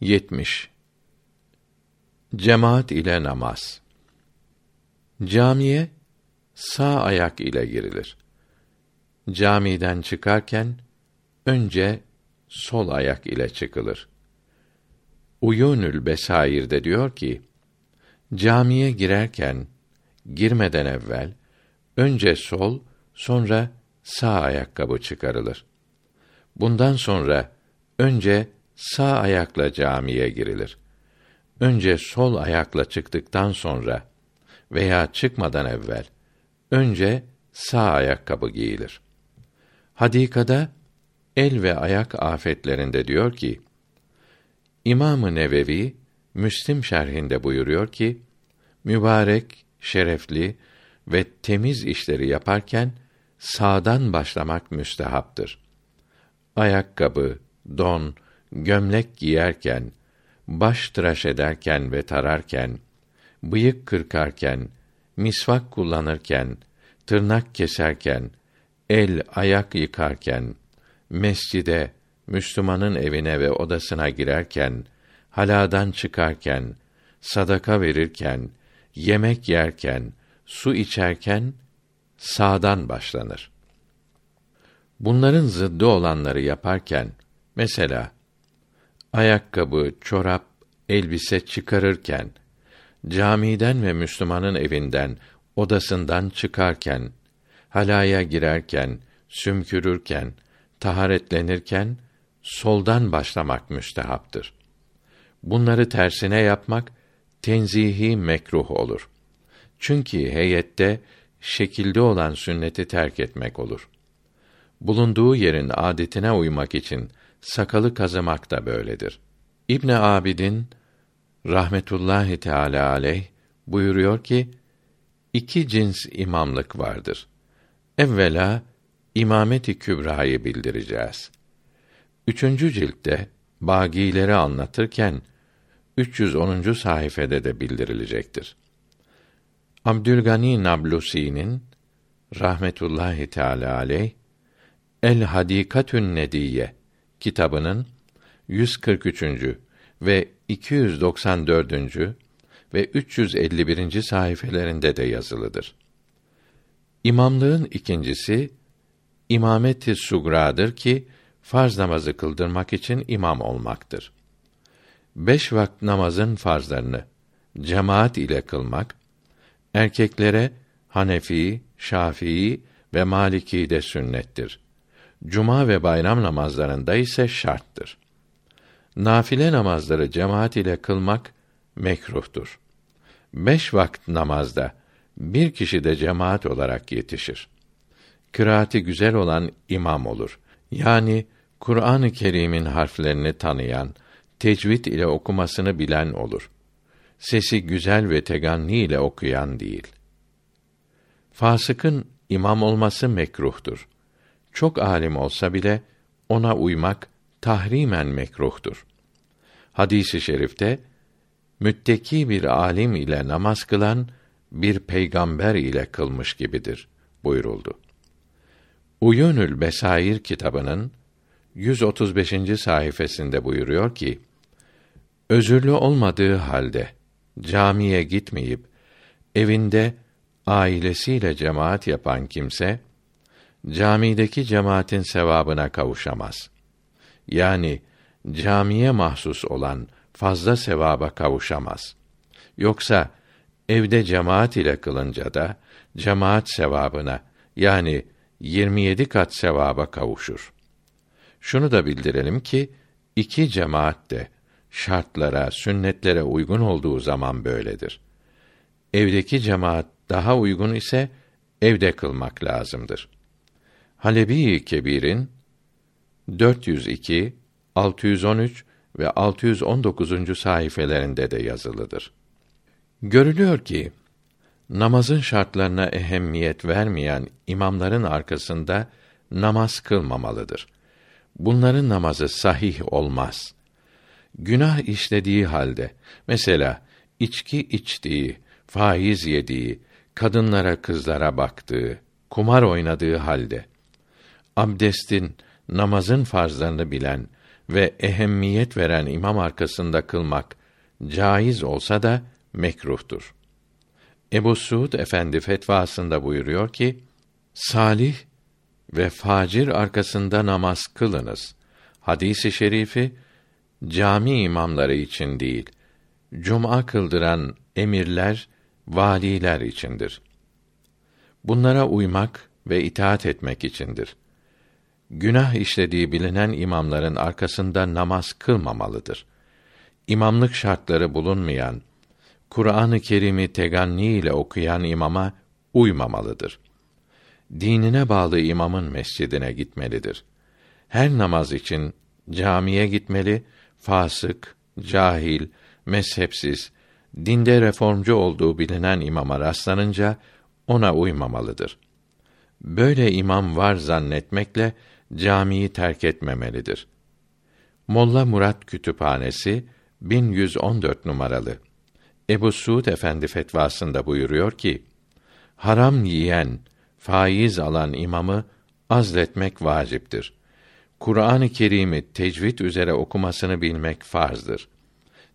70 Cemaat ile namaz. Camiye sağ ayak ile girilir. Camiden çıkarken önce sol ayak ile çıkılır. Uyunül Besair'de diyor ki: Camiye girerken girmeden evvel önce sol, sonra sağ ayakkabı çıkarılır. Bundan sonra önce sağ ayakla camiye girilir. Önce sol ayakla çıktıktan sonra veya çıkmadan evvel önce sağ ayakkabı giyilir. Hadikada el ve ayak afetlerinde diyor ki: İmamı Nevevi Müslim şerhinde buyuruyor ki: Mübarek, şerefli ve temiz işleri yaparken sağdan başlamak müstehaptır. Ayakkabı, don, gömlek giyerken, baş tıraş ederken ve tararken, bıyık kırkarken, misvak kullanırken, tırnak keserken, el ayak yıkarken, mescide, Müslümanın evine ve odasına girerken, haladan çıkarken, sadaka verirken, yemek yerken, su içerken sağdan başlanır. Bunların zıddı olanları yaparken mesela ayakkabı, çorap, elbise çıkarırken, camiden ve Müslümanın evinden, odasından çıkarken, halaya girerken, sümkürürken, taharetlenirken soldan başlamak müstehaptır. Bunları tersine yapmak tenzihi mekruh olur. Çünkü heyette şekilde olan sünneti terk etmek olur. Bulunduğu yerin adetine uymak için sakalı kazımak da böyledir. İbn Abidin rahmetullahi teala aleyh buyuruyor ki iki cins imamlık vardır. Evvela imameti kübrayı bildireceğiz. Üçüncü ciltte bagileri anlatırken 310. sayfede de bildirilecektir. Abdülgani Nablusi'nin rahmetullahi teala aleyh El Hadikatün Nediye kitabının 143. ve 294. ve 351. sayfelerinde de yazılıdır. İmamlığın ikincisi imameti sugradır ki farz namazı kıldırmak için imam olmaktır. Beş vakit namazın farzlarını cemaat ile kılmak erkeklere Hanefi, Şafii ve Maliki de sünnettir. Cuma ve bayram namazlarında ise şarttır. Nafile namazları cemaat ile kılmak mekruhtur. Beş vakit namazda bir kişi de cemaat olarak yetişir. Kıraati güzel olan imam olur. Yani Kur'an-ı Kerim'in harflerini tanıyan, tecvid ile okumasını bilen olur. Sesi güzel ve teganni ile okuyan değil. Fasıkın imam olması mekruhtur çok alim olsa bile ona uymak tahrimen mekruhtur. Hadisi i şerifte mütteki bir alim ile namaz kılan bir peygamber ile kılmış gibidir buyuruldu. Uyunül Besair kitabının 135. sayfasında buyuruyor ki: Özürlü olmadığı halde camiye gitmeyip evinde ailesiyle cemaat yapan kimse camideki cemaatin sevabına kavuşamaz. Yani camiye mahsus olan fazla sevaba kavuşamaz. Yoksa evde cemaat ile kılınca da cemaat sevabına yani 27 kat sevaba kavuşur. Şunu da bildirelim ki iki cemaat de şartlara, sünnetlere uygun olduğu zaman böyledir. Evdeki cemaat daha uygun ise evde kılmak lazımdır. Halebi Kebir'in 402, 613 ve 619. sayfelerinde de yazılıdır. Görülüyor ki namazın şartlarına ehemmiyet vermeyen imamların arkasında namaz kılmamalıdır. Bunların namazı sahih olmaz. Günah işlediği halde mesela içki içtiği, faiz yediği, kadınlara kızlara baktığı, kumar oynadığı halde abdestin, namazın farzlarını bilen, ve ehemmiyet veren imam arkasında kılmak caiz olsa da mekruhtur. Ebu Suud Efendi fetvasında buyuruyor ki, salih ve facir arkasında namaz kılınız. Hadisi şerifi cami imamları için değil, cuma kıldıran emirler, valiler içindir. Bunlara uymak ve itaat etmek içindir. Günah işlediği bilinen imamların arkasında namaz kılmamalıdır. İmamlık şartları bulunmayan, Kur'an-ı Kerim'i teganni ile okuyan imama uymamalıdır. Dinine bağlı imamın mescidine gitmelidir. Her namaz için camiye gitmeli, fasık, cahil, mezhepsiz, dinde reformcu olduğu bilinen imama rastlanınca ona uymamalıdır. Böyle imam var zannetmekle camiyi terk etmemelidir. Molla Murat Kütüphanesi 1114 numaralı. Ebu Suud Efendi fetvasında buyuruyor ki: Haram yiyen, faiz alan imamı azletmek vaciptir. Kur'an-ı Kerim'i tecvid üzere okumasını bilmek farzdır.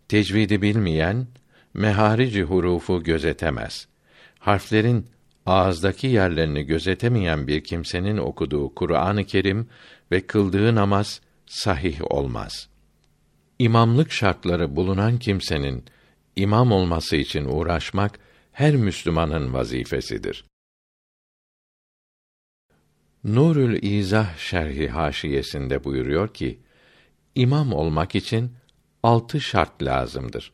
Tecvidi bilmeyen meharici hurufu gözetemez. Harflerin ağızdaki yerlerini gözetemeyen bir kimsenin okuduğu Kur'an-ı Kerim ve kıldığı namaz sahih olmaz. İmamlık şartları bulunan kimsenin imam olması için uğraşmak her Müslümanın vazifesidir. Nurül İzah şerhi haşiyesinde buyuruyor ki, imam olmak için altı şart lazımdır.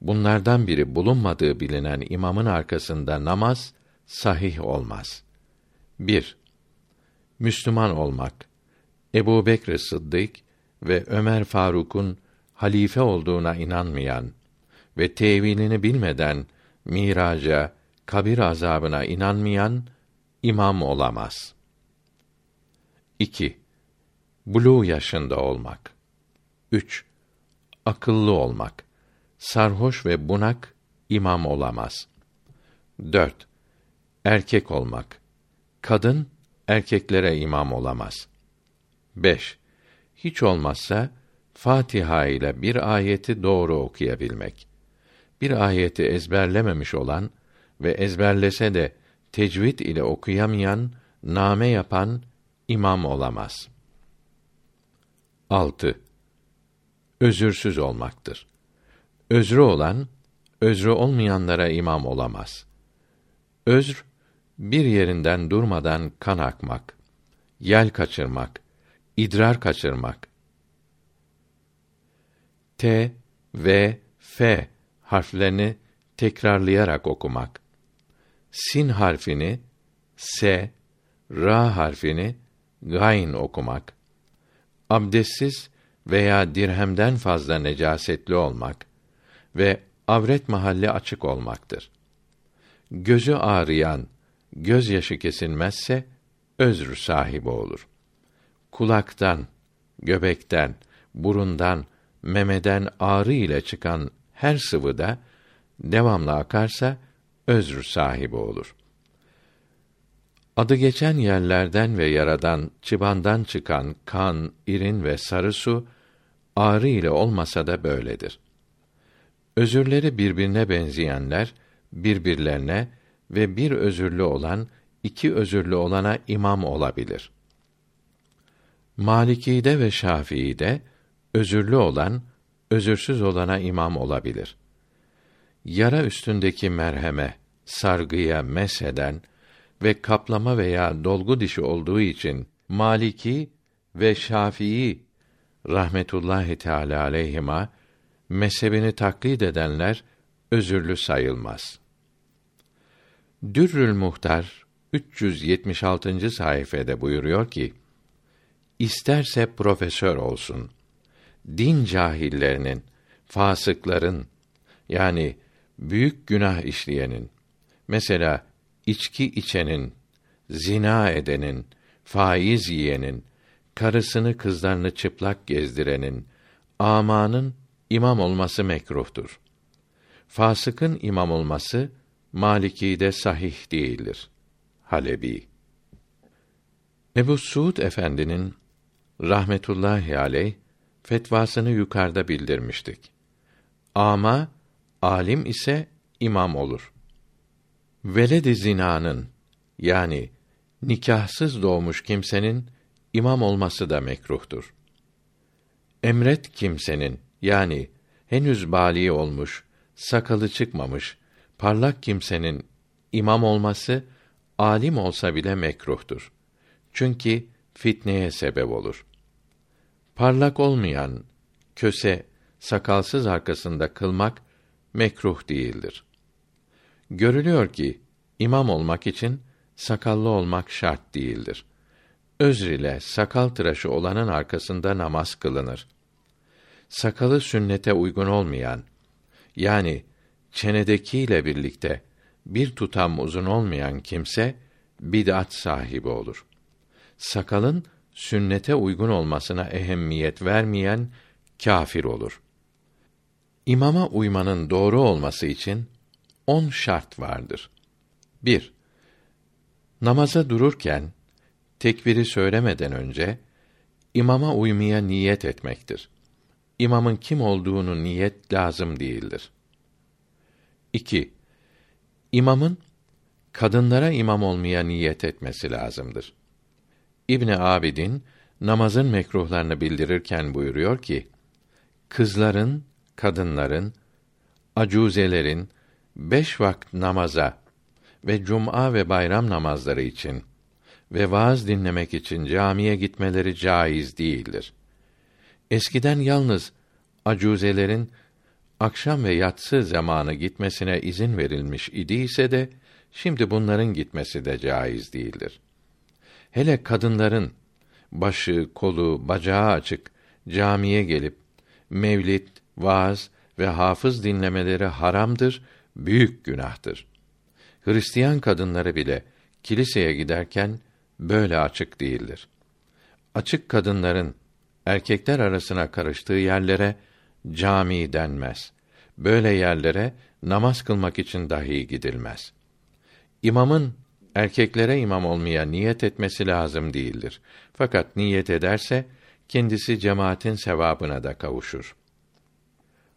Bunlardan biri bulunmadığı bilinen imamın arkasında namaz sahih olmaz. 1. Müslüman olmak. Ebu Bekr Sıddık ve Ömer Faruk'un halife olduğuna inanmayan ve tevilini bilmeden miraca, kabir azabına inanmayan imam olamaz. 2. Bulu yaşında olmak. 3. Akıllı olmak. Sarhoş ve bunak imam olamaz. 4. Erkek olmak. Kadın erkeklere imam olamaz. 5. Hiç olmazsa Fatiha ile bir ayeti doğru okuyabilmek. Bir ayeti ezberlememiş olan ve ezberlese de tecvid ile okuyamayan, name yapan imam olamaz. 6. Özürsüz olmaktır. Özrü olan, özrü olmayanlara imam olamaz. Özr, bir yerinden durmadan kan akmak, yel kaçırmak, idrar kaçırmak. T, V, F harflerini tekrarlayarak okumak. Sin harfini S, Ra harfini gayn okumak, abdestsiz veya dirhemden fazla necasetli olmak ve avret mahalli açık olmaktır. Gözü ağrıyan, gözyaşı kesilmezse özrü sahibi olur. Kulaktan, göbekten, burundan, memeden ağrı ile çıkan her sıvıda devamlı akarsa özrü sahibi olur. Adı geçen yerlerden ve yaradan, çıbandan çıkan kan, irin ve sarı su, ağrı ile olmasa da böyledir. Özürleri birbirine benzeyenler, birbirlerine ve bir özürlü olan, iki özürlü olana imam olabilir. Maliki'de ve Şafii'de, özürlü olan, özürsüz olana imam olabilir. Yara üstündeki merheme, sargıya mesheden, ve kaplama veya dolgu dişi olduğu için Maliki ve Şafii rahmetullahi teala aleyhima mezhebini taklit edenler özürlü sayılmaz. Dürrül Muhtar 376. sayfede buyuruyor ki: İsterse profesör olsun. Din cahillerinin, fasıkların yani büyük günah işleyenin mesela içki içenin, zina edenin, faiz yiyenin, karısını kızlarını çıplak gezdirenin, amanın imam olması mekruhtur. Fasıkın imam olması Maliki'de sahih değildir. Halebi Ebu Suud Efendi'nin rahmetullahi aleyh fetvasını yukarıda bildirmiştik. Ama alim ise imam olur. Veled-i zinanın yani nikahsız doğmuş kimsenin imam olması da mekruhtur. Emret kimsenin yani henüz bali olmuş, sakalı çıkmamış, parlak kimsenin imam olması alim olsa bile mekruhtur. Çünkü fitneye sebep olur. Parlak olmayan köse sakalsız arkasında kılmak mekruh değildir. Görülüyor ki imam olmak için sakallı olmak şart değildir. Özr ile sakal tıraşı olanın arkasında namaz kılınır. Sakalı sünnete uygun olmayan yani çenedekiyle birlikte bir tutam uzun olmayan kimse bid'at sahibi olur. Sakalın sünnete uygun olmasına ehemmiyet vermeyen kâfir olur. İmama uymanın doğru olması için on şart vardır. 1. Namaza dururken tekbiri söylemeden önce imama uymaya niyet etmektir. İmamın kim olduğunu niyet lazım değildir. 2. İmamın kadınlara imam olmaya niyet etmesi lazımdır. İbni Abidin namazın mekruhlarını bildirirken buyuruyor ki: Kızların, kadınların, acuzelerin beş vakit namaza ve cuma ve bayram namazları için ve vaaz dinlemek için camiye gitmeleri caiz değildir. Eskiden yalnız acuzelerin akşam ve yatsı zamanı gitmesine izin verilmiş idiyse de şimdi bunların gitmesi de caiz değildir. Hele kadınların başı, kolu, bacağı açık camiye gelip mevlid, vaaz ve hafız dinlemeleri haramdır, büyük günahtır. Hristiyan kadınları bile kiliseye giderken böyle açık değildir. Açık kadınların erkekler arasına karıştığı yerlere cami denmez. Böyle yerlere namaz kılmak için dahi gidilmez. İmamın erkeklere imam olmaya niyet etmesi lazım değildir. Fakat niyet ederse kendisi cemaatin sevabına da kavuşur.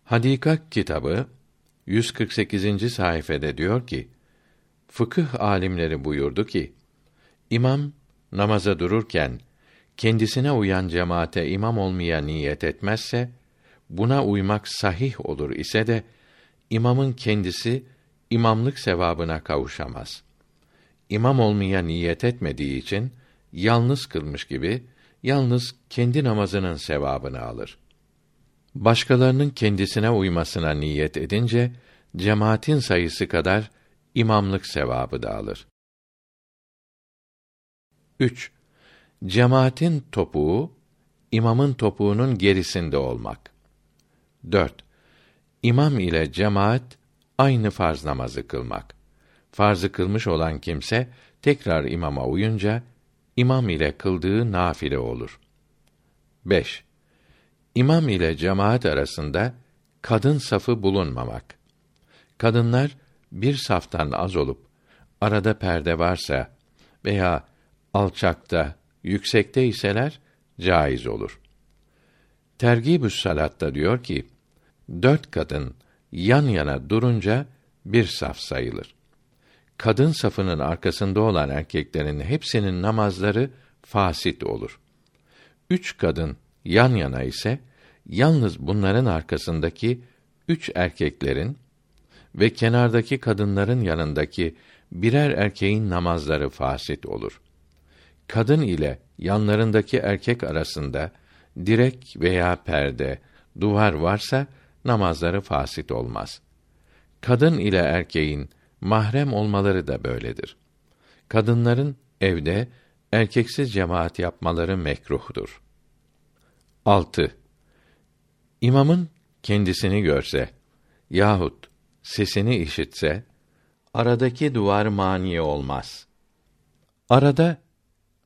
Hadika kitabı 148. sayfede diyor ki: Fıkıh alimleri buyurdu ki: İmam namaza dururken kendisine uyan cemaate imam olmaya niyet etmezse buna uymak sahih olur ise de imamın kendisi imamlık sevabına kavuşamaz. İmam olmaya niyet etmediği için yalnız kılmış gibi yalnız kendi namazının sevabını alır. Başkalarının kendisine uymasına niyet edince cemaatin sayısı kadar imamlık sevabı da alır. 3. Cemaatin topuğu imamın topuğunun gerisinde olmak. 4. İmam ile cemaat aynı farz namazı kılmak. Farzı kılmış olan kimse tekrar imama uyunca imam ile kıldığı nafile olur. 5. İmam ile cemaat arasında kadın safı bulunmamak. Kadınlar bir saftan az olup arada perde varsa veya alçakta, yüksekte iseler caiz olur. Tergibü's Salat'ta diyor ki, dört kadın yan yana durunca bir saf sayılır. Kadın safının arkasında olan erkeklerin hepsinin namazları fasit olur. Üç kadın yan yana ise yalnız bunların arkasındaki üç erkeklerin ve kenardaki kadınların yanındaki birer erkeğin namazları fasit olur. Kadın ile yanlarındaki erkek arasında direk veya perde, duvar varsa namazları fasit olmaz. Kadın ile erkeğin mahrem olmaları da böyledir. Kadınların evde erkeksiz cemaat yapmaları mekruhtur. 6. İmamın kendisini görse yahut sesini işitse aradaki duvar mani olmaz. Arada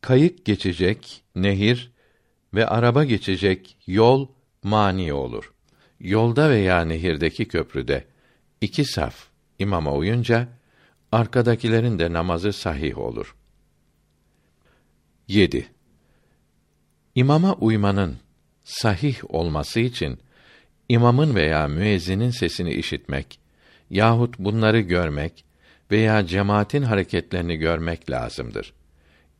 kayık geçecek nehir ve araba geçecek yol mani olur. Yolda veya nehirdeki köprüde iki saf imama uyunca arkadakilerin de namazı sahih olur. 7. İmama uymanın sahih olması için imamın veya müezzinin sesini işitmek yahut bunları görmek veya cemaatin hareketlerini görmek lazımdır.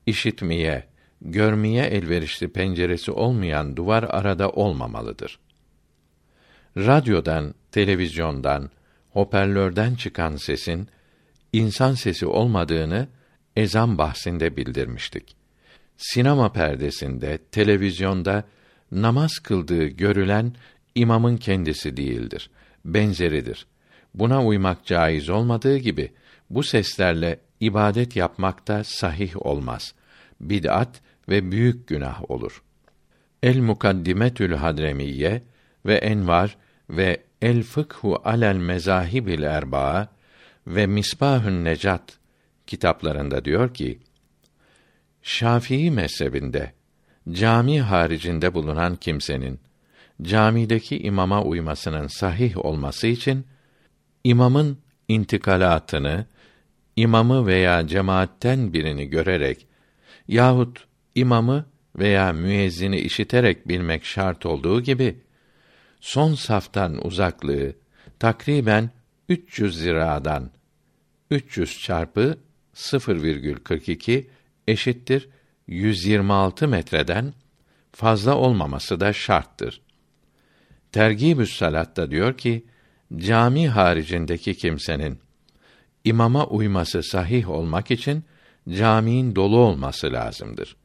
İşitmeye, görmeye elverişli penceresi olmayan duvar arada olmamalıdır. Radyodan, televizyondan, hoparlörden çıkan sesin insan sesi olmadığını ezan bahsinde bildirmiştik. Sinema perdesinde, televizyonda namaz kıldığı görülen imamın kendisi değildir, benzeridir. Buna uymak caiz olmadığı gibi bu seslerle ibadet yapmak da sahih olmaz. Bid'at ve büyük günah olur. El Mukaddimetül Hadremiye ve Envar ve El Fıkhu alel Mezahibil Erbaa ve Misbahün Necat kitaplarında diyor ki: Şafii mezhebinde cami haricinde bulunan kimsenin camideki imama uymasının sahih olması için imamın intikalatını imamı veya cemaatten birini görerek yahut imamı veya müezzini işiterek bilmek şart olduğu gibi son saftan uzaklığı takriben 300 ziradan 300 çarpı 0,42 eşittir 126 metreden fazla olmaması da şarttır. Tergibü's Salat'ta diyor ki, cami haricindeki kimsenin imama uyması sahih olmak için caminin dolu olması lazımdır.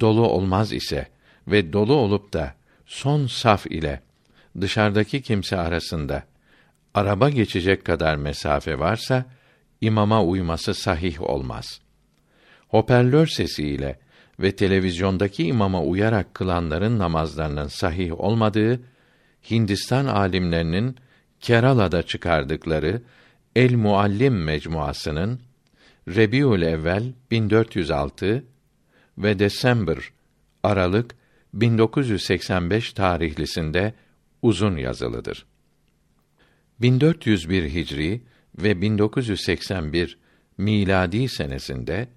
Dolu olmaz ise ve dolu olup da son saf ile dışarıdaki kimse arasında araba geçecek kadar mesafe varsa imama uyması sahih olmaz. Hoparlör sesiyle ve televizyondaki imama uyarak kılanların namazlarının sahih olmadığı Hindistan alimlerinin Kerala'da çıkardıkları El Muallim mecmuasının Rebiül Evvel 1406 ve Desember Aralık 1985 tarihlisinde uzun yazılıdır. 1401 Hicri ve 1981 miladi senesinde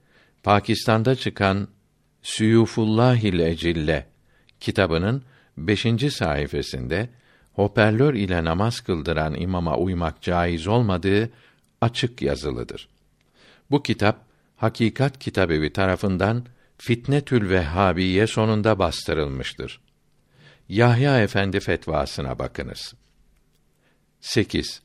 Pakistan'da çıkan Süyufullahil Ecille kitabının 5. sayfasında hoparlör ile namaz kıldıran imama uymak caiz olmadığı açık yazılıdır. Bu kitap Hakikat Kitabevi tarafından Fitnetül Vehhabiye sonunda bastırılmıştır. Yahya Efendi fetvasına bakınız. 8.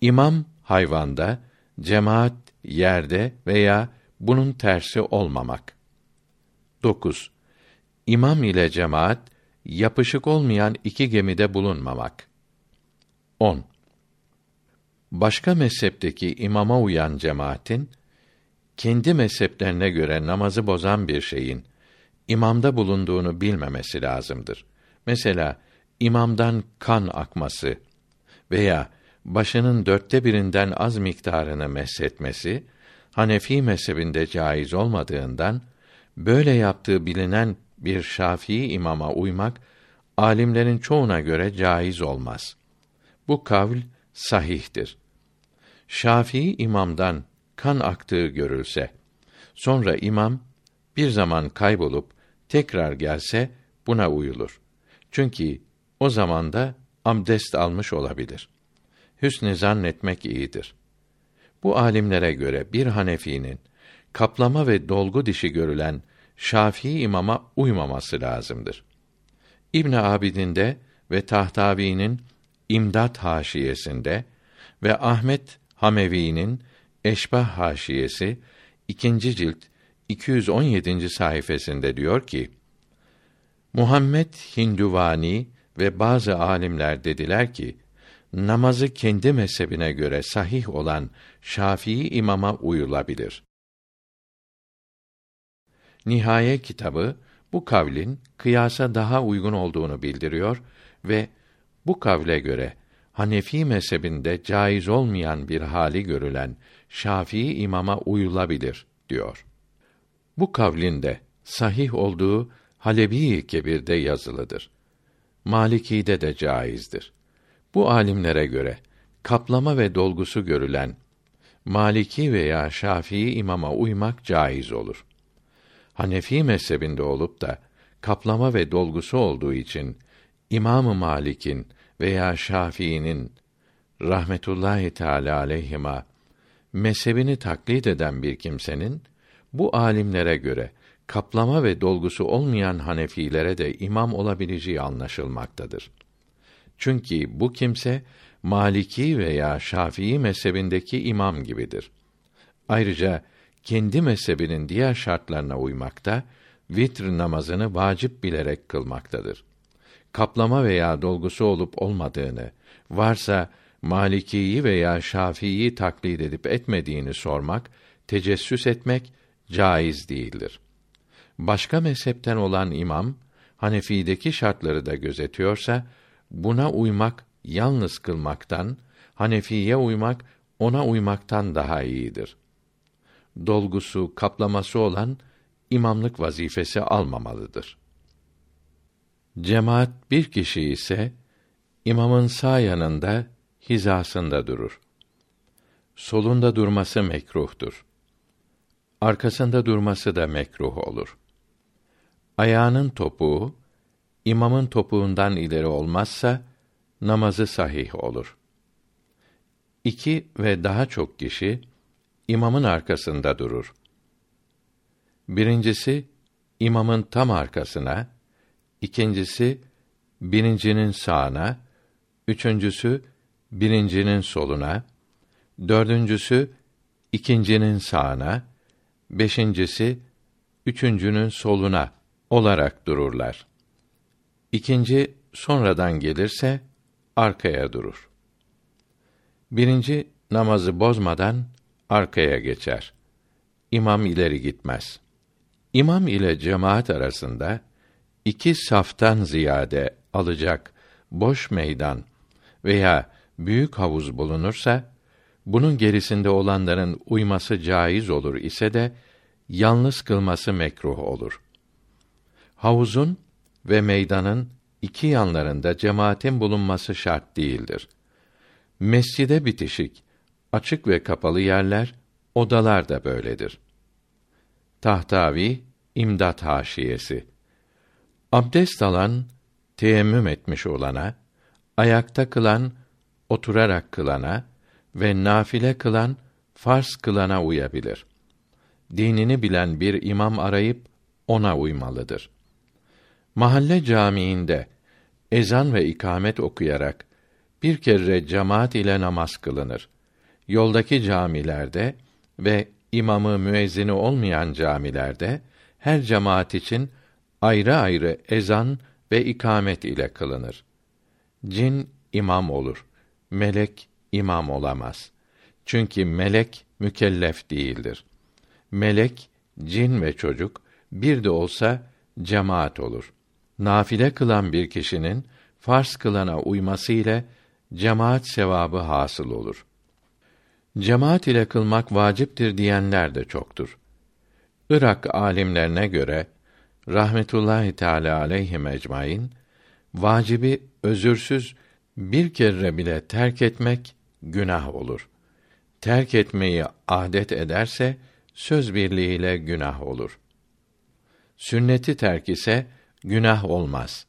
İmam hayvanda, cemaat yerde veya bunun tersi olmamak. 9. İmam ile cemaat yapışık olmayan iki gemide bulunmamak. 10. Başka mezhepteki imama uyan cemaatin kendi mezheplerine göre namazı bozan bir şeyin imamda bulunduğunu bilmemesi lazımdır. Mesela imamdan kan akması veya başının dörtte birinden az miktarını meshetmesi Hanefi mezhebinde caiz olmadığından böyle yaptığı bilinen bir Şafii imama uymak alimlerin çoğuna göre caiz olmaz. Bu kavl sahihtir. Şafii imamdan kan aktığı görülse, sonra imam bir zaman kaybolup tekrar gelse buna uyulur. Çünkü o zamanda abdest almış olabilir. Hüsnü zannetmek iyidir. Bu alimlere göre bir Hanefi'nin kaplama ve dolgu dişi görülen Şafii imama uymaması lazımdır. İbn Abidin'de ve Tahtavi'nin İmdat haşiyesinde ve Ahmet Hamevi'nin Eşbah haşiyesi ikinci cilt 217. sayfasında diyor ki: Muhammed Hinduvani ve bazı alimler dediler ki namazı kendi mezhebine göre sahih olan Şafii imama uyulabilir. Nihaye kitabı bu kavlin kıyasa daha uygun olduğunu bildiriyor ve bu kavle göre Hanefi mezhebinde caiz olmayan bir hali görülen Şafii imama uyulabilir diyor. Bu kavlin de sahih olduğu Halebi Kebir'de yazılıdır. Maliki'de de caizdir. Bu alimlere göre kaplama ve dolgusu görülen Maliki veya Şafii imama uymak caiz olur. Hanefi mezhebinde olup da kaplama ve dolgusu olduğu için İmam-ı Malik'in veya Şafii'nin rahmetullahi teala aleyhima mezhebini taklit eden bir kimsenin bu alimlere göre kaplama ve dolgusu olmayan Hanefilere de imam olabileceği anlaşılmaktadır. Çünkü bu kimse Maliki veya Şafii mezhebindeki imam gibidir. Ayrıca kendi mezhebinin diğer şartlarına uymakta, vitr namazını vacip bilerek kılmaktadır. Kaplama veya dolgusu olup olmadığını, varsa Malikiyi veya Şafii'yi taklit edip etmediğini sormak, tecessüs etmek caiz değildir. Başka mezhepten olan imam, Hanefi'deki şartları da gözetiyorsa, buna uymak yalnız kılmaktan, Hanefiye uymak ona uymaktan daha iyidir. Dolgusu, kaplaması olan imamlık vazifesi almamalıdır. Cemaat bir kişi ise imamın sağ yanında hizasında durur. Solunda durması mekruhtur. Arkasında durması da mekruh olur. Ayağının topuğu imamın topuğundan ileri olmazsa namazı sahih olur. İki ve daha çok kişi imamın arkasında durur. Birincisi imamın tam arkasına, ikincisi birincinin sağına, üçüncüsü birincinin soluna, dördüncüsü ikincinin sağına, beşincisi üçüncünün soluna olarak dururlar. İkinci sonradan gelirse arkaya durur. Birinci namazı bozmadan arkaya geçer. İmam ileri gitmez. İmam ile cemaat arasında iki saftan ziyade alacak boş meydan veya büyük havuz bulunursa bunun gerisinde olanların uyması caiz olur ise de yalnız kılması mekruh olur. Havuzun ve meydanın iki yanlarında cemaatin bulunması şart değildir. Mescide bitişik, açık ve kapalı yerler, odalar da böyledir. Tahtavi, İmdat Haşiyesi Abdest alan, teyemmüm etmiş olana, ayakta kılan, oturarak kılana ve nafile kılan, farz kılana uyabilir. Dinini bilen bir imam arayıp ona uymalıdır. Mahalle camiinde ezan ve ikamet okuyarak bir kere cemaat ile namaz kılınır. Yoldaki camilerde ve imamı müezzini olmayan camilerde her cemaat için ayrı ayrı ezan ve ikamet ile kılınır. Cin imam olur. Melek imam olamaz. Çünkü melek mükellef değildir. Melek, cin ve çocuk bir de olsa cemaat olur nafile kılan bir kişinin farz kılana uyması ile cemaat sevabı hasıl olur. Cemaat ile kılmak vaciptir diyenler de çoktur. Irak alimlerine göre rahmetullahi teala aleyhi ecmaîn vacibi özürsüz bir kere bile terk etmek günah olur. Terk etmeyi adet ederse söz birliğiyle günah olur. Sünneti terk ise günah olmaz.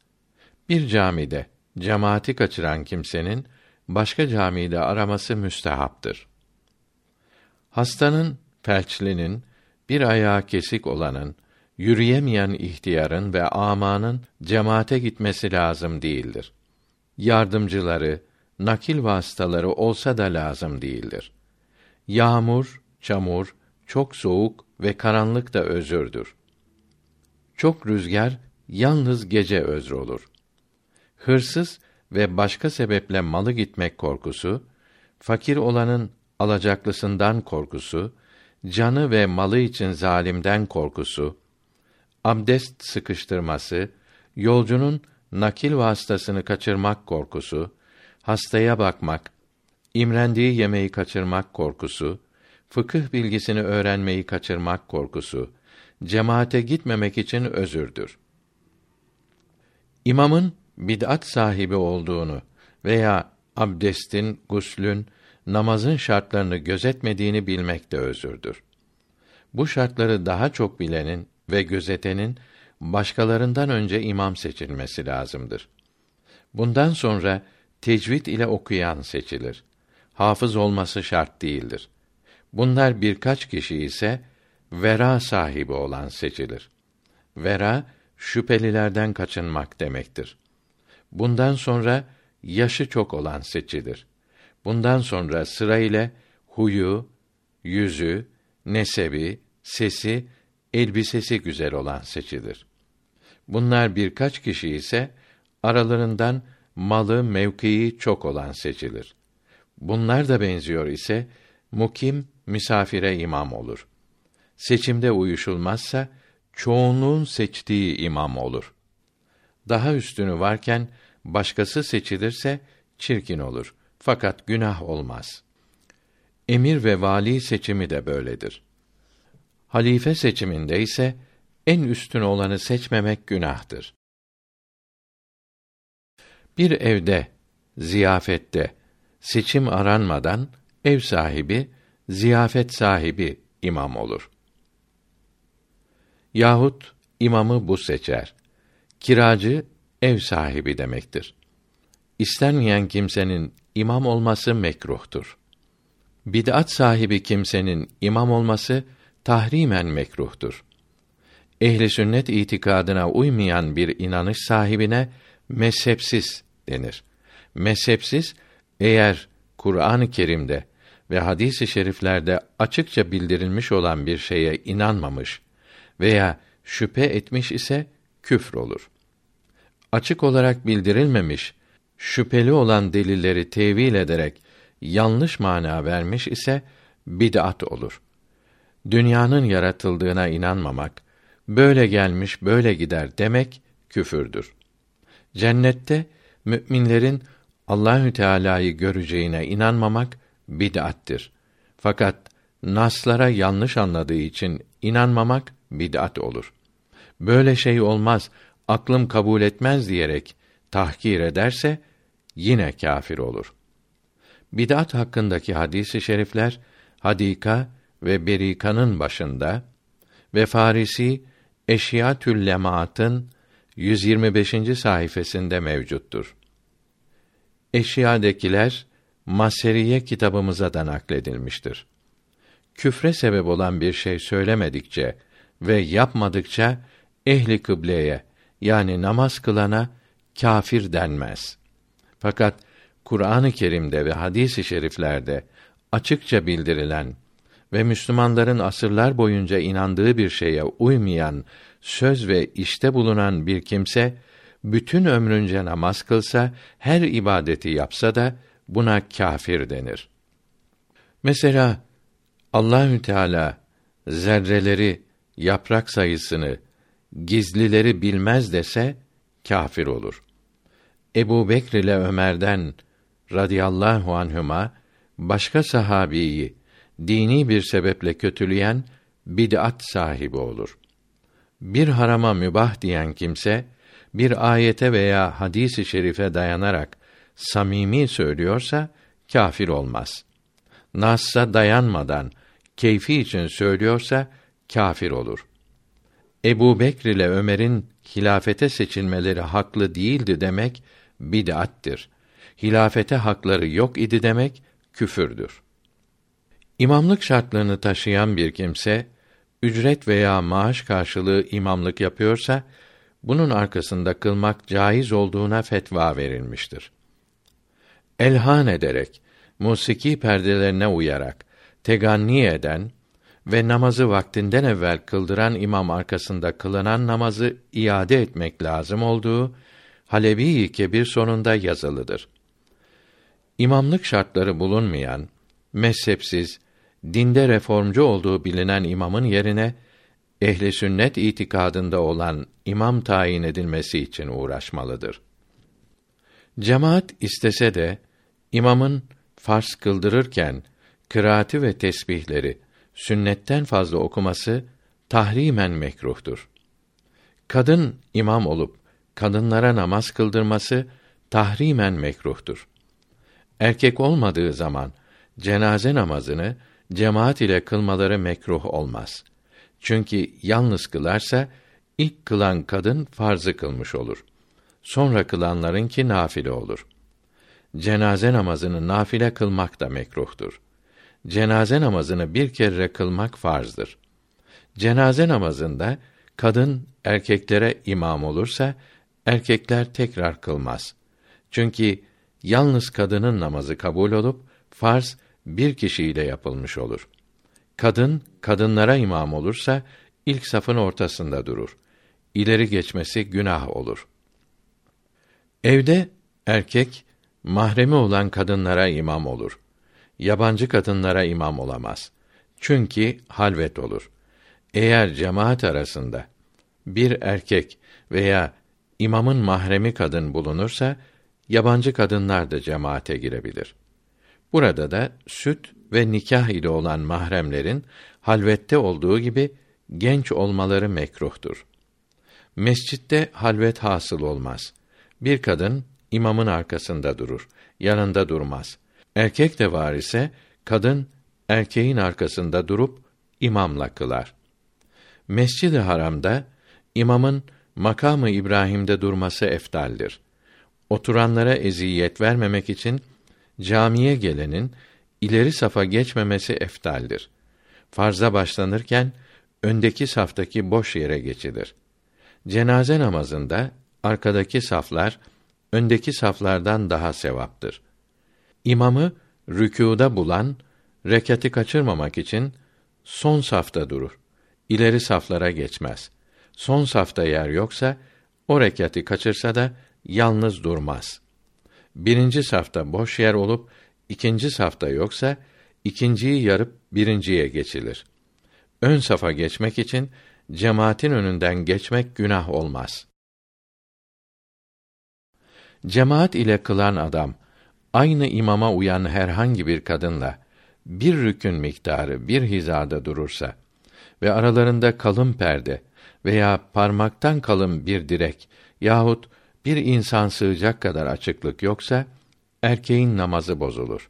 Bir camide cemaati kaçıran kimsenin başka camide araması müstehaptır. Hastanın, felçlinin, bir ayağı kesik olanın, yürüyemeyen ihtiyarın ve amanın cemaate gitmesi lazım değildir. Yardımcıları, nakil vasıtaları olsa da lazım değildir. Yağmur, çamur, çok soğuk ve karanlık da özürdür. Çok rüzgar yalnız gece özrü olur. Hırsız ve başka sebeple malı gitmek korkusu, fakir olanın alacaklısından korkusu, canı ve malı için zalimden korkusu, abdest sıkıştırması, yolcunun nakil vasıtasını kaçırmak korkusu, hastaya bakmak, imrendiği yemeği kaçırmak korkusu, fıkıh bilgisini öğrenmeyi kaçırmak korkusu, cemaate gitmemek için özürdür. İmamın bid'at sahibi olduğunu veya abdestin, guslün, namazın şartlarını gözetmediğini bilmek de özürdür. Bu şartları daha çok bilenin ve gözetenin başkalarından önce imam seçilmesi lazımdır. Bundan sonra tecvid ile okuyan seçilir. Hafız olması şart değildir. Bunlar birkaç kişi ise vera sahibi olan seçilir. Vera şüphelilerden kaçınmak demektir. Bundan sonra yaşı çok olan seçilir. Bundan sonra sıra ile huyu, yüzü, nesebi, sesi, elbisesi güzel olan seçilir. Bunlar birkaç kişi ise aralarından malı, mevkii çok olan seçilir. Bunlar da benziyor ise mukim misafire imam olur. Seçimde uyuşulmazsa çoğunluğun seçtiği imam olur. Daha üstünü varken başkası seçilirse çirkin olur. Fakat günah olmaz. Emir ve vali seçimi de böyledir. Halife seçiminde ise en üstün olanı seçmemek günahtır. Bir evde, ziyafette seçim aranmadan ev sahibi, ziyafet sahibi imam olur. Yahut imamı bu seçer. Kiracı ev sahibi demektir. İstenmeyen kimsenin imam olması mekruhtur. Bid'at sahibi kimsenin imam olması tahrimen mekruhtur. Ehli sünnet itikadına uymayan bir inanış sahibine mezhepsiz denir. Mezhepsiz eğer Kur'an-ı Kerim'de ve hadis-i şeriflerde açıkça bildirilmiş olan bir şeye inanmamış veya şüphe etmiş ise küfr olur. Açık olarak bildirilmemiş, şüpheli olan delilleri tevil ederek yanlış mana vermiş ise bid'at olur. Dünyanın yaratıldığına inanmamak, böyle gelmiş böyle gider demek küfürdür. Cennette müminlerin Allahü Teala'yı göreceğine inanmamak bid'attir. Fakat naslara yanlış anladığı için inanmamak bid'at olur. Böyle şey olmaz, aklım kabul etmez diyerek tahkir ederse yine kâfir olur. Bid'at hakkındaki hadisi şerifler Hadika ve Berika'nın başında ve Farisi Eşyatül Lemaat'ın 125. sayfasında mevcuttur. Eşyadekiler Maseriye kitabımıza da nakledilmiştir. Küfre sebep olan bir şey söylemedikçe ve yapmadıkça ehli kıbleye yani namaz kılana kâfir denmez. Fakat Kur'an-ı Kerim'de ve hadis-i şeriflerde açıkça bildirilen ve Müslümanların asırlar boyunca inandığı bir şeye uymayan söz ve işte bulunan bir kimse bütün ömrünce namaz kılsa, her ibadeti yapsa da buna kâfir denir. Mesela Allahü Teala zerreleri, yaprak sayısını, gizlileri bilmez dese kâfir olur. Ebu Bekr ile Ömer'den radıyallahu anhüma başka sahabiyi dini bir sebeple kötüleyen bid'at sahibi olur. Bir harama mübah diyen kimse bir ayete veya hadisi şerife dayanarak samimi söylüyorsa kafir olmaz. Nas'a dayanmadan keyfi için söylüyorsa kafir olur. Ebu Bekr ile Ömer'in hilafete seçilmeleri haklı değildi demek bid'attir. Hilafete hakları yok idi demek küfürdür. İmamlık şartlarını taşıyan bir kimse ücret veya maaş karşılığı imamlık yapıyorsa bunun arkasında kılmak caiz olduğuna fetva verilmiştir. Elhan ederek, musiki perdelerine uyarak, teganni eden ve namazı vaktinden evvel kıldıran imam arkasında kılınan namazı iade etmek lazım olduğu Halebi Kebir sonunda yazılıdır. İmamlık şartları bulunmayan, mezhepsiz, dinde reformcu olduğu bilinen imamın yerine ehli sünnet itikadında olan imam tayin edilmesi için uğraşmalıdır. Cemaat istese de imamın farz kıldırırken kıraati ve tesbihleri sünnetten fazla okuması tahrimen mekruhtur. Kadın imam olup kadınlara namaz kıldırması tahrimen mekruhtur. Erkek olmadığı zaman cenaze namazını cemaat ile kılmaları mekruh olmaz. Çünkü yalnız kılarsa İlk kılan kadın farzı kılmış olur. Sonra kılanlarınki nafile olur. Cenaze namazını nafile kılmak da mekruhtur. Cenaze namazını bir kere kılmak farzdır. Cenaze namazında kadın erkeklere imam olursa erkekler tekrar kılmaz. Çünkü yalnız kadının namazı kabul olup farz bir kişiyle yapılmış olur. Kadın kadınlara imam olursa ilk safın ortasında durur. İleri geçmesi günah olur. Evde erkek mahremi olan kadınlara imam olur. Yabancı kadınlara imam olamaz. Çünkü halvet olur. Eğer cemaat arasında bir erkek veya imamın mahremi kadın bulunursa yabancı kadınlar da cemaate girebilir. Burada da süt ve nikah ile olan mahremlerin halvette olduğu gibi genç olmaları mekruhtur. Mescitte halvet hasıl olmaz. Bir kadın imamın arkasında durur, yanında durmaz. Erkek de var ise kadın erkeğin arkasında durup imamla kılar. Mescid-i Haram'da imamın makamı İbrahim'de durması eftaldir. Oturanlara eziyet vermemek için camiye gelenin ileri safa geçmemesi eftaldir. Farza başlanırken öndeki saftaki boş yere geçilir. Cenaze namazında arkadaki saflar öndeki saflardan daha sevaptır. İmamı rükûda bulan rekati kaçırmamak için son safta durur. İleri saflara geçmez. Son safta yer yoksa o rekati kaçırsa da yalnız durmaz. Birinci safta boş yer olup ikinci safta yoksa ikinciyi yarıp birinciye geçilir. Ön safa geçmek için cemaatin önünden geçmek günah olmaz. Cemaat ile kılan adam aynı imama uyan herhangi bir kadınla bir rükün miktarı bir hizada durursa ve aralarında kalın perde veya parmaktan kalın bir direk yahut bir insan sığacak kadar açıklık yoksa erkeğin namazı bozulur.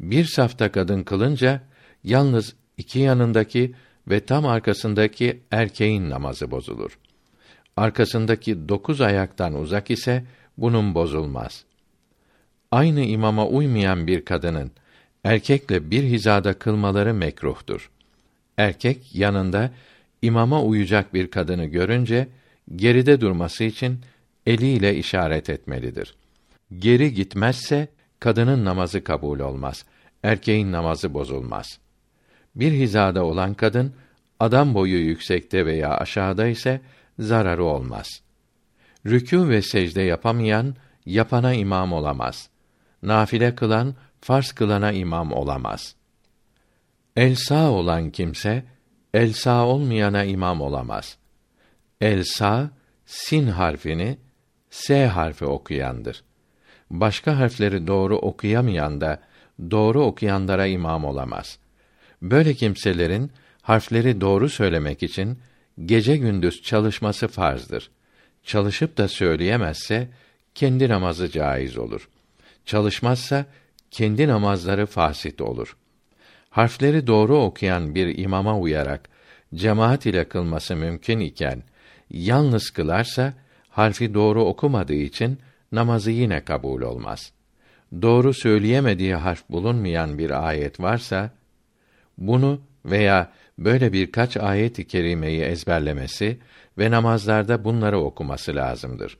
Bir safta kadın kılınca yalnız iki yanındaki ve tam arkasındaki erkeğin namazı bozulur. Arkasındaki dokuz ayaktan uzak ise bunun bozulmaz. Aynı imama uymayan bir kadının erkekle bir hizada kılmaları mekruhtur. Erkek yanında imama uyacak bir kadını görünce geride durması için eliyle işaret etmelidir. Geri gitmezse kadının namazı kabul olmaz. Erkeğin namazı bozulmaz. Bir hizada olan kadın adam boyu yüksekte veya aşağıda ise zararı olmaz. Rükû ve secde yapamayan yapana imam olamaz. Nafile kılan farz kılana imam olamaz. El sağ olan kimse el sağ olmayana imam olamaz. El sağ sin harfini s harfi okuyandır. Başka harfleri doğru okuyamayan da doğru okuyanlara imam olamaz. Böyle kimselerin harfleri doğru söylemek için gece gündüz çalışması farzdır. Çalışıp da söyleyemezse kendi namazı caiz olur. Çalışmazsa kendi namazları fasit olur. Harfleri doğru okuyan bir imama uyarak cemaat ile kılması mümkün iken yalnız kılarsa harfi doğru okumadığı için namazı yine kabul olmaz. Doğru söyleyemediği harf bulunmayan bir ayet varsa bunu veya böyle birkaç ayet-i kerimeyi ezberlemesi ve namazlarda bunları okuması lazımdır.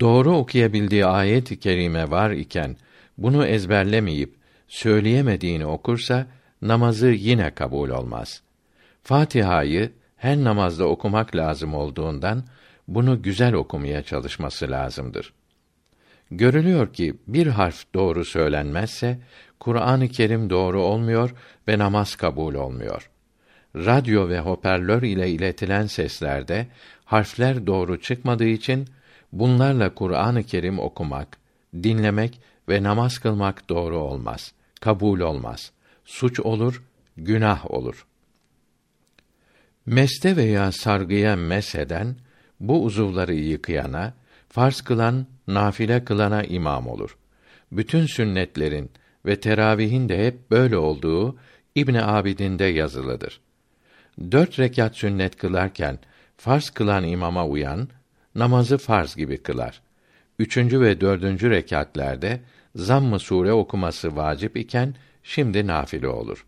Doğru okuyabildiği ayet-i kerime var iken bunu ezberlemeyip söyleyemediğini okursa namazı yine kabul olmaz. Fatiha'yı her namazda okumak lazım olduğundan bunu güzel okumaya çalışması lazımdır. Görülüyor ki bir harf doğru söylenmezse Kur'an-ı Kerim doğru olmuyor ve namaz kabul olmuyor. Radyo ve hoparlör ile iletilen seslerde harfler doğru çıkmadığı için bunlarla Kur'an-ı Kerim okumak, dinlemek ve namaz kılmak doğru olmaz. Kabul olmaz. Suç olur, günah olur. Meste veya sargıya mesheden bu uzuvları yıkayana, farz kılan, nafile kılana imam olur. Bütün sünnetlerin ve teravihin de hep böyle olduğu İbn Abidin'de yazılıdır. Dört rekat sünnet kılarken farz kılan imama uyan, namazı farz gibi kılar. Üçüncü ve dördüncü rekatlerde zamm-ı sure okuması vacip iken şimdi nafile olur.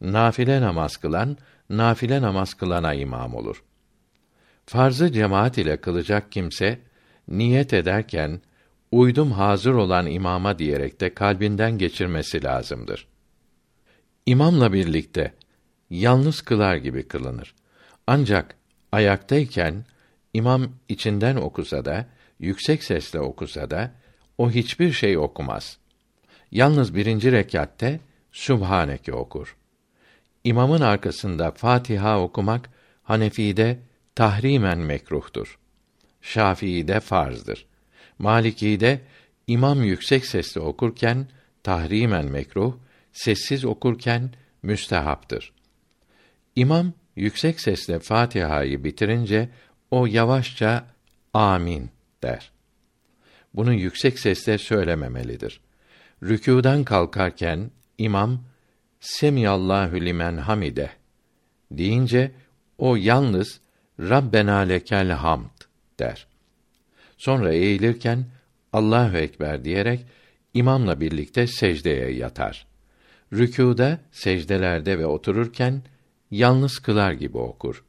Nafile namaz kılan, nafile namaz kılana imam olur. Farzı cemaat ile kılacak kimse niyet ederken uydum hazır olan imama diyerek de kalbinden geçirmesi lazımdır. İmamla birlikte yalnız kılar gibi kılınır. Ancak ayaktayken imam içinden okusa da yüksek sesle okusa da o hiçbir şey okumaz. Yalnız birinci rekatte Sübhaneke okur. İmamın arkasında Fatiha okumak Hanefi'de tahrimen mekruhtur. Şafii'de farzdır. Maliki'de imam yüksek sesle okurken tahrimen mekruh, sessiz okurken müstehaptır. İmam yüksek sesle Fatiha'yı bitirince o yavaşça amin der. Bunu yüksek sesle söylememelidir. Rükûdan kalkarken imam Semiyallahu limen hamide deyince o yalnız Rabbena lekel hamd der. Sonra eğilirken Allahu ekber diyerek imamla birlikte secdeye yatar. Rükûda, secdelerde ve otururken yalnız kılar gibi okur.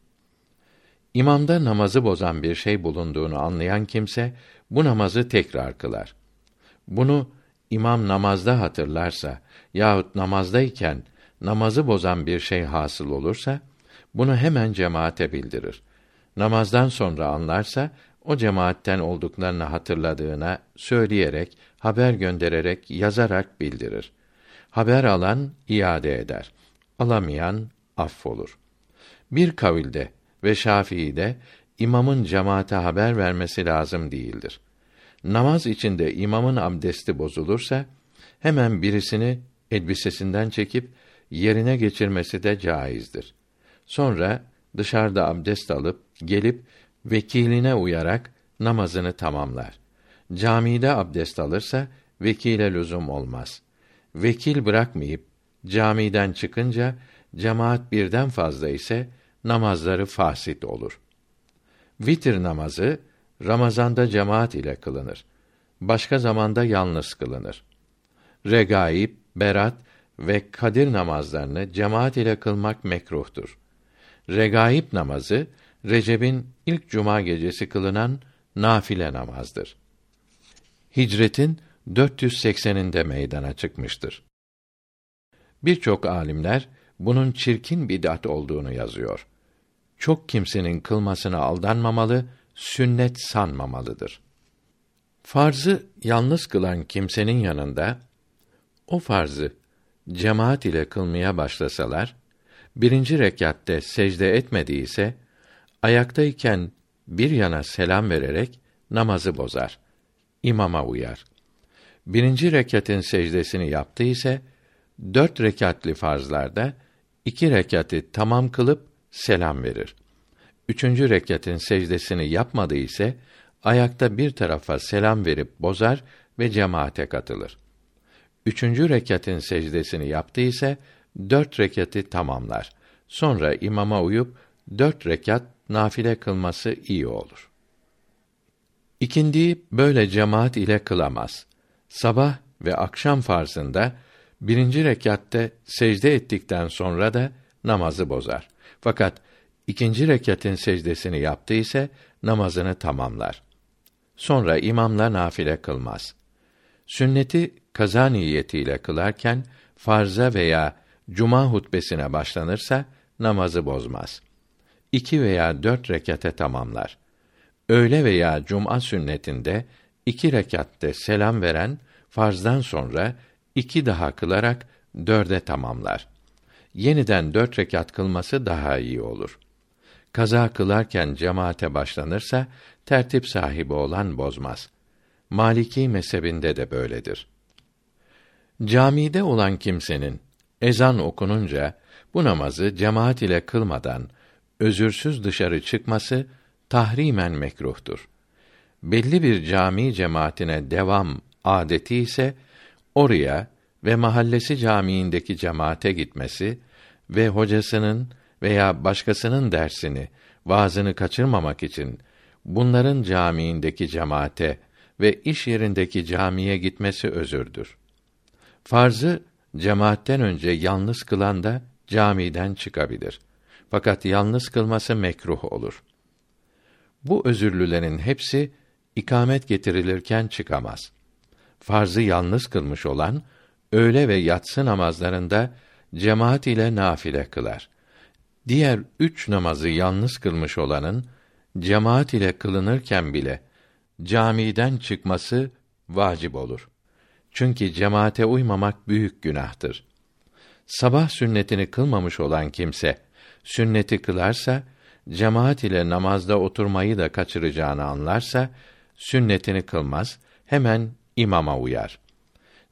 İmamda namazı bozan bir şey bulunduğunu anlayan kimse bu namazı tekrar kılar. Bunu imam namazda hatırlarsa yahut namazdayken namazı bozan bir şey hasıl olursa bunu hemen cemaate bildirir. Namazdan sonra anlarsa o cemaatten olduklarını hatırladığına söyleyerek, haber göndererek, yazarak bildirir. Haber alan iade eder. Alamayan affolur. Bir kavilde ve Şafii'de imamın cemaate haber vermesi lazım değildir. Namaz içinde imamın abdesti bozulursa hemen birisini elbisesinden çekip yerine geçirmesi de caizdir. Sonra dışarıda abdest alıp gelip vekiline uyarak namazını tamamlar. Camide abdest alırsa vekile lüzum olmaz. Vekil bırakmayıp camiden çıkınca cemaat birden fazla ise namazları fasit olur. Vitir namazı Ramazanda cemaat ile kılınır. Başka zamanda yalnız kılınır. Regaib, berat ve kadir namazlarını cemaat ile kılmak mekruhtur. Regaib namazı Recep'in ilk cuma gecesi kılınan nafile namazdır. Hicretin 480'inde meydana çıkmıştır. Birçok alimler bunun çirkin bid'at olduğunu yazıyor. Çok kimsenin kılmasına aldanmamalı, sünnet sanmamalıdır. Farzı yalnız kılan kimsenin yanında o farzı cemaat ile kılmaya başlasalar, birinci rekatte secde etmediyse, ayaktayken bir yana selam vererek namazı bozar. İmama uyar. Birinci rekatın secdesini yaptı ise, dört rekatli farzlarda iki rekatı tamam kılıp selam verir. Üçüncü rekatın secdesini yapmadı ise, ayakta bir tarafa selam verip bozar ve cemaate katılır. Üçüncü rekatın secdesini yaptı ise, dört rekatı tamamlar. Sonra imama uyup, dört rekat nafile kılması iyi olur. İkindiyi böyle cemaat ile kılamaz. Sabah ve akşam farzında birinci rekatte secde ettikten sonra da namazı bozar. Fakat ikinci rekatın secdesini yaptı namazını tamamlar. Sonra imamla nafile kılmaz. Sünneti kaza niyetiyle kılarken farza veya cuma hutbesine başlanırsa namazı bozmaz. İki veya dört rekate tamamlar. Öğle veya cuma sünnetinde iki rekatte selam veren farzdan sonra iki daha kılarak dörde tamamlar. Yeniden dört rekat kılması daha iyi olur. Kaza kılarken cemaate başlanırsa tertip sahibi olan bozmaz. Maliki mezhebinde de böyledir. Camide olan kimsenin ezan okununca bu namazı cemaat ile kılmadan özürsüz dışarı çıkması tahrimen mekruhtur. Belli bir cami cemaatine devam adeti ise oraya ve mahallesi camiindeki cemaate gitmesi ve hocasının veya başkasının dersini vaazını kaçırmamak için bunların camiindeki cemaate ve iş yerindeki camiye gitmesi özürdür. Farzı cemaatten önce yalnız kılan da camiden çıkabilir. Fakat yalnız kılması mekruh olur. Bu özürlülerin hepsi ikamet getirilirken çıkamaz. Farzı yalnız kılmış olan öğle ve yatsı namazlarında cemaat ile nafile kılar. Diğer üç namazı yalnız kılmış olanın cemaat ile kılınırken bile camiden çıkması vacip olur. Çünkü cemaate uymamak büyük günahtır. Sabah sünnetini kılmamış olan kimse sünneti kılarsa cemaat ile namazda oturmayı da kaçıracağını anlarsa sünnetini kılmaz, hemen imama uyar.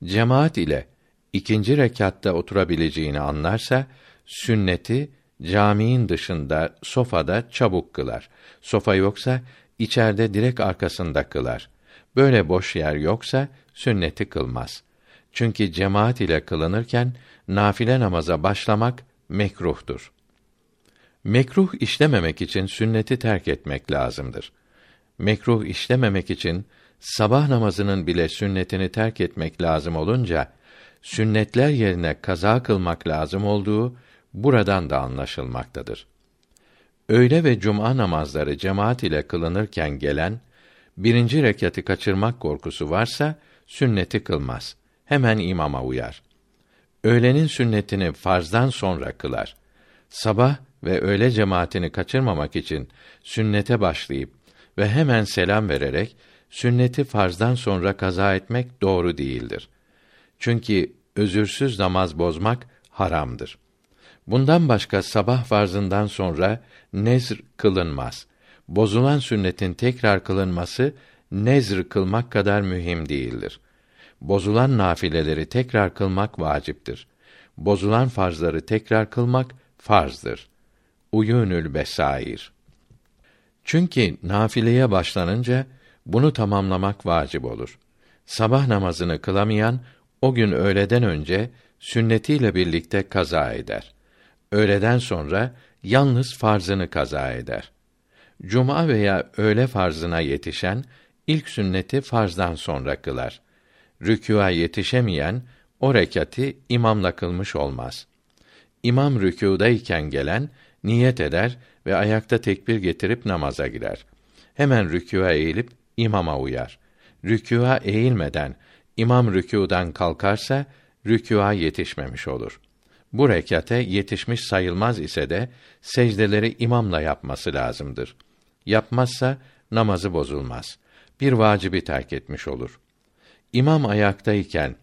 Cemaat ile ikinci rekatta oturabileceğini anlarsa sünneti camiin dışında sofada çabuk kılar. Sofa yoksa içeride direk arkasında kılar. Böyle boş yer yoksa sünneti kılmaz. Çünkü cemaat ile kılınırken nafile namaza başlamak mekruhtur. Mekruh işlememek için sünneti terk etmek lazımdır. Mekruh işlememek için sabah namazının bile sünnetini terk etmek lazım olunca sünnetler yerine kaza kılmak lazım olduğu buradan da anlaşılmaktadır. Öğle ve cuma namazları cemaat ile kılınırken gelen birinci rekatı kaçırmak korkusu varsa sünneti kılmaz. Hemen imama uyar. Öğlenin sünnetini farzdan sonra kılar. Sabah ve öğle cemaatini kaçırmamak için sünnete başlayıp ve hemen selam vererek sünneti farzdan sonra kaza etmek doğru değildir. Çünkü özürsüz namaz bozmak haramdır. Bundan başka sabah farzından sonra nezr kılınmaz. Bozulan sünnetin tekrar kılınması nezr kılmak kadar mühim değildir. Bozulan nafileleri tekrar kılmak vaciptir. Bozulan farzları tekrar kılmak farzdır. Uyunül besair. Çünkü nafileye başlanınca bunu tamamlamak vacip olur. Sabah namazını kılamayan o gün öğleden önce sünnetiyle birlikte kaza eder. Öğleden sonra yalnız farzını kaza eder. Cuma veya öğle farzına yetişen ilk sünneti farzdan sonra kılar. Rükûa yetişemeyen o rekati imamla kılmış olmaz. İmam rükûdayken gelen niyet eder ve ayakta tekbir getirip namaza girer. Hemen rükûa eğilip imama uyar. Rükûa eğilmeden imam rükûdan kalkarsa rükûa yetişmemiş olur. Bu rekate yetişmiş sayılmaz ise de secdeleri imamla yapması lazımdır. Yapmazsa namazı bozulmaz. Bir vacibi terk etmiş olur. İmam ayaktayken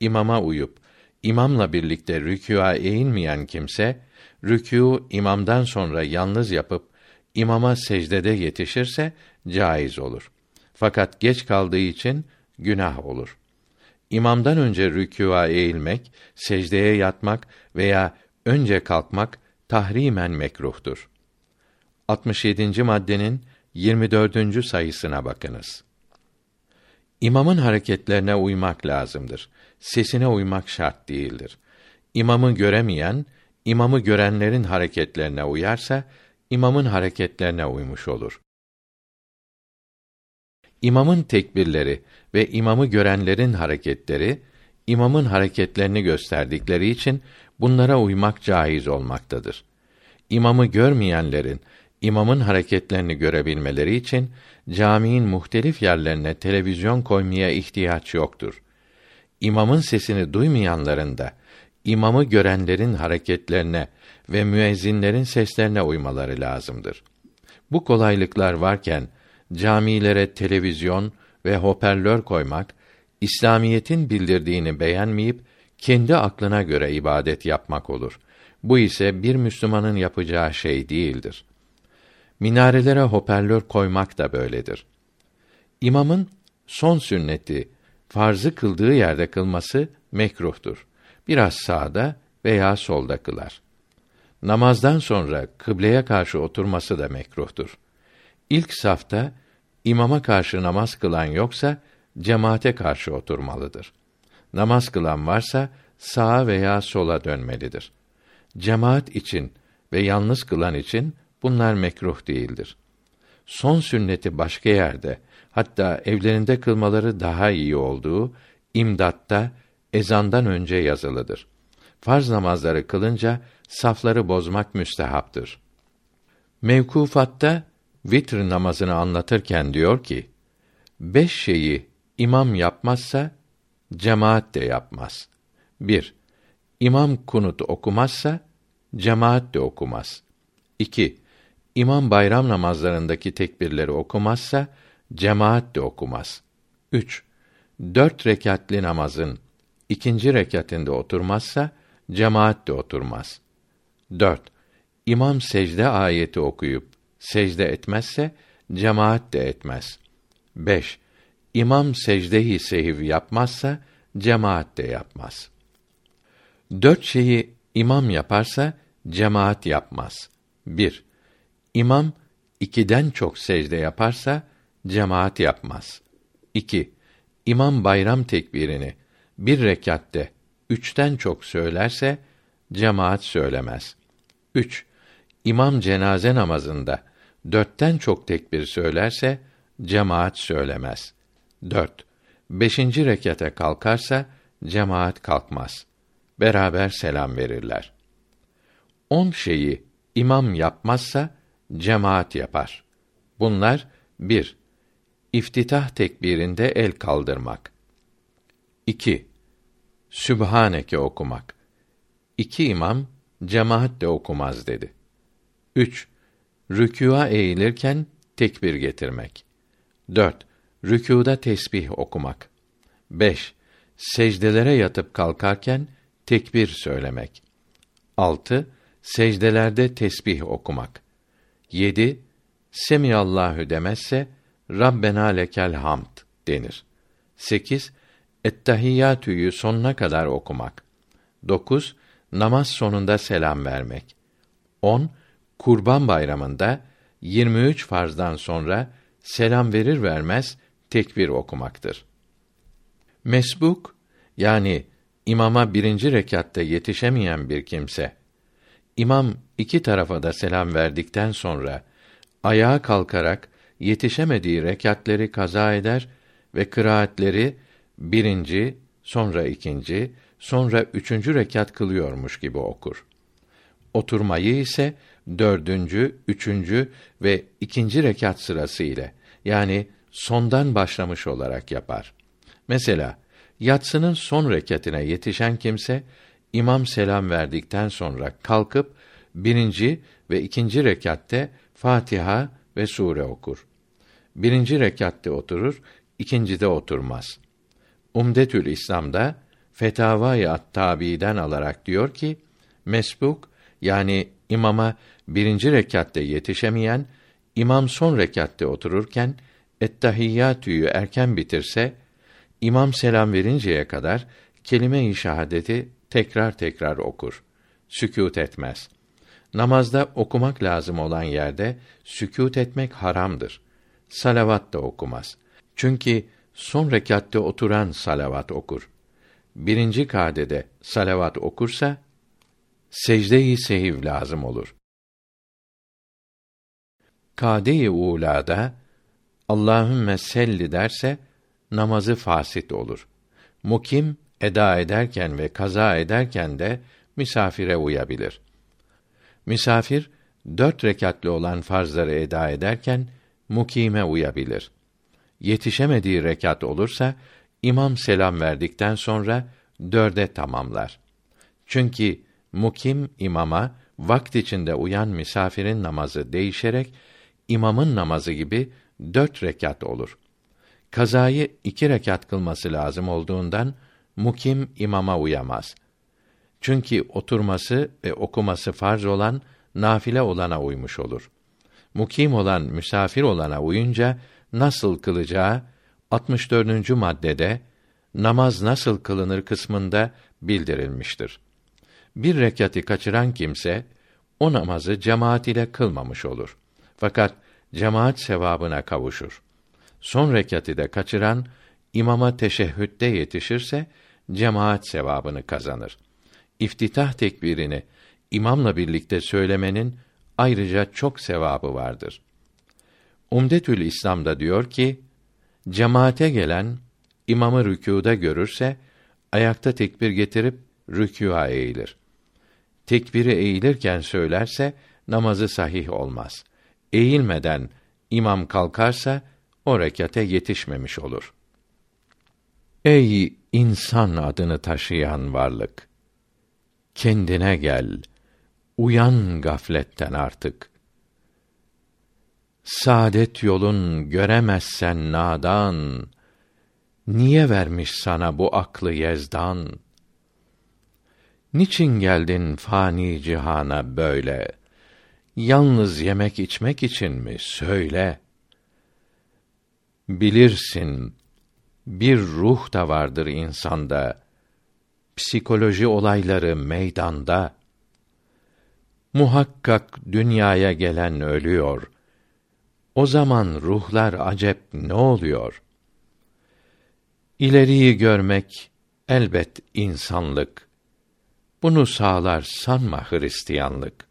imama uyup imamla birlikte rükûa eğilmeyen kimse rükû imamdan sonra yalnız yapıp imama secdede yetişirse caiz olur. Fakat geç kaldığı için günah olur. İmamdan önce rükûa eğilmek, secdeye yatmak veya önce kalkmak tahrimen mekruhtur. 67. maddenin 24. sayısına bakınız. İmamın hareketlerine uymak lazımdır. Sesine uymak şart değildir. İmamı göremeyen, imamı görenlerin hareketlerine uyarsa, imamın hareketlerine uymuş olur. İmamın tekbirleri ve imamı görenlerin hareketleri imamın hareketlerini gösterdikleri için bunlara uymak caiz olmaktadır. İmamı görmeyenlerin imamın hareketlerini görebilmeleri için caminin muhtelif yerlerine televizyon koymaya ihtiyaç yoktur. İmamın sesini duymayanların da imamı görenlerin hareketlerine ve müezzinlerin seslerine uymaları lazımdır. Bu kolaylıklar varken camilere televizyon ve hoparlör koymak İslamiyetin bildirdiğini beğenmeyip kendi aklına göre ibadet yapmak olur. Bu ise bir Müslümanın yapacağı şey değildir. Minarelere hoparlör koymak da böyledir. İmamın son sünneti farzı kıldığı yerde kılması mekruhtur. Biraz sağda veya solda kılar. Namazdan sonra kıbleye karşı oturması da mekruhtur. İlk safta imama karşı namaz kılan yoksa cemaate karşı oturmalıdır. Namaz kılan varsa sağa veya sola dönmelidir. Cemaat için ve yalnız kılan için bunlar mekruh değildir. Son sünneti başka yerde, hatta evlerinde kılmaları daha iyi olduğu imdatta ezandan önce yazılıdır. Farz namazları kılınca safları bozmak müstehaptır. Mevkufatta vitr namazını anlatırken diyor ki: Beş şeyi imam yapmazsa cemaat de yapmaz. 1. İmam kunut okumazsa cemaat de okumaz. 2. İmam bayram namazlarındaki tekbirleri okumazsa cemaat de okumaz. 3. Dört rekatli namazın ikinci rekatinde oturmazsa cemaat de oturmaz. 4. İmam secde ayeti okuyup secde etmezse cemaat de etmez. 5. İmam secde-i sehiv yapmazsa cemaat de yapmaz. Dört şeyi imam yaparsa cemaat yapmaz. 1. İmam ikiden çok secde yaparsa cemaat yapmaz. 2. İmam bayram tekbirini bir rekatte üçten çok söylerse cemaat söylemez. 3. İmam cenaze namazında dörtten çok tekbir söylerse cemaat söylemez. 4. Beşinci rekete kalkarsa cemaat kalkmaz. Beraber selam verirler. On şeyi imam yapmazsa cemaat yapar. Bunlar bir, İftitah tekbirinde el kaldırmak. 2. Sübhaneke okumak. İki imam cemaat de okumaz dedi. 3. Rükûa eğilirken tekbir getirmek. 4. Rükûda tesbih okumak. 5. Secdelere yatıp kalkarken tekbir söylemek. 6. Secdelerde tesbih okumak. 7. Semiyallahu demezse Rabbena lekel hamd denir. 8. Ettehiyyatü'yü sonuna kadar okumak. 9. Namaz sonunda selam vermek. 10. Kurban Bayramında 23 farzdan sonra selam verir vermez tekbir okumaktır. Mesbuk yani imama birinci rekatta yetişemeyen bir kimse, imam iki tarafa da selam verdikten sonra ayağa kalkarak yetişemediği rekatleri kaza eder ve kıraatleri birinci, sonra ikinci, sonra üçüncü rekat kılıyormuş gibi okur. Oturmayı ise dördüncü, üçüncü ve ikinci rekat sırası ile yani sondan başlamış olarak yapar. Mesela yatsının son rekatine yetişen kimse imam selam verdikten sonra kalkıp birinci ve ikinci rekatte Fatiha ve sure okur. Birinci rekatte oturur, ikincide oturmaz. Umdetül İslam'da Fetavai At-Tabi'den alarak diyor ki, mesbuk yani imama birinci rekatte yetişemeyen, imam son rekatte otururken Ettahiyyatü'yü erken bitirse, imam selam verinceye kadar kelime-i şahadeti tekrar tekrar okur. Sükût etmez. Namazda okumak lazım olan yerde sükût etmek haramdır. Salavat da okumaz. Çünkü son rekatte oturan salavat okur. Birinci kadede salavat okursa secde-i sehiv lazım olur. Kade-i ulada Allahümme selli derse namazı fasit olur. Mukim eda ederken ve kaza ederken de misafire uyabilir. Misafir dört rekatli olan farzları eda ederken mukime uyabilir. Yetişemediği rekat olursa imam selam verdikten sonra dörde tamamlar. Çünkü mukim imama vakt içinde uyan misafirin namazı değişerek imamın namazı gibi dört rekat olur. Kazayı iki rekat kılması lazım olduğundan mukim imama uyamaz. Çünkü oturması ve okuması farz olan nafile olana uymuş olur. Mukim olan misafir olana uyunca nasıl kılacağı 64. maddede namaz nasıl kılınır kısmında bildirilmiştir. Bir rekati kaçıran kimse o namazı cemaat ile kılmamış olur. Fakat cemaat sevabına kavuşur. Son rekati de kaçıran imama teşehhütte yetişirse cemaat sevabını kazanır. İftitah tekbirini imamla birlikte söylemenin ayrıca çok sevabı vardır. Umdetül İslam'da diyor ki, cemaate gelen imamı rükûda görürse ayakta tekbir getirip rükûa eğilir. Tekbiri eğilirken söylerse namazı sahih olmaz. Eğilmeden imam kalkarsa o rekate yetişmemiş olur. Ey insan adını taşıyan varlık! Kendine gel, uyan gafletten artık. Saadet yolun göremezsen nadan, niye vermiş sana bu aklı yezdan? Niçin geldin fani cihana böyle? Yalnız yemek içmek için mi? Söyle. Bilirsin, bir ruh da vardır insanda. Psikoloji olayları meydanda. Muhakkak dünyaya gelen ölüyor. O zaman ruhlar acep ne oluyor? İleriyi görmek elbet insanlık. Bunu sağlar sanma Hristiyanlık.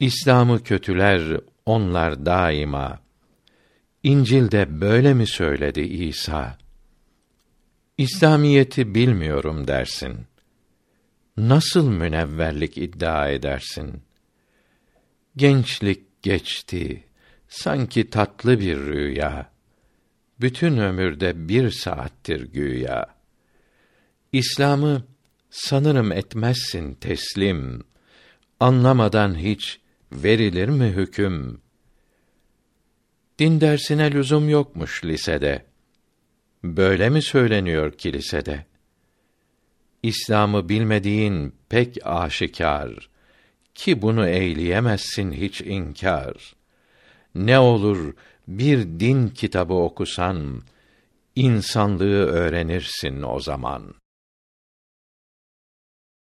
İslam'ı kötüler onlar daima. İncil'de böyle mi söyledi İsa? İslamiyeti bilmiyorum dersin. Nasıl münevverlik iddia edersin? Gençlik geçti, sanki tatlı bir rüya. Bütün ömürde bir saattir güya. İslam'ı sanırım etmezsin teslim. Anlamadan hiç verilir mi hüküm? Din dersine lüzum yokmuş lisede. Böyle mi söyleniyor kilisede? İslam'ı bilmediğin pek aşikar ki bunu eyleyemezsin hiç inkar. Ne olur bir din kitabı okusan insanlığı öğrenirsin o zaman.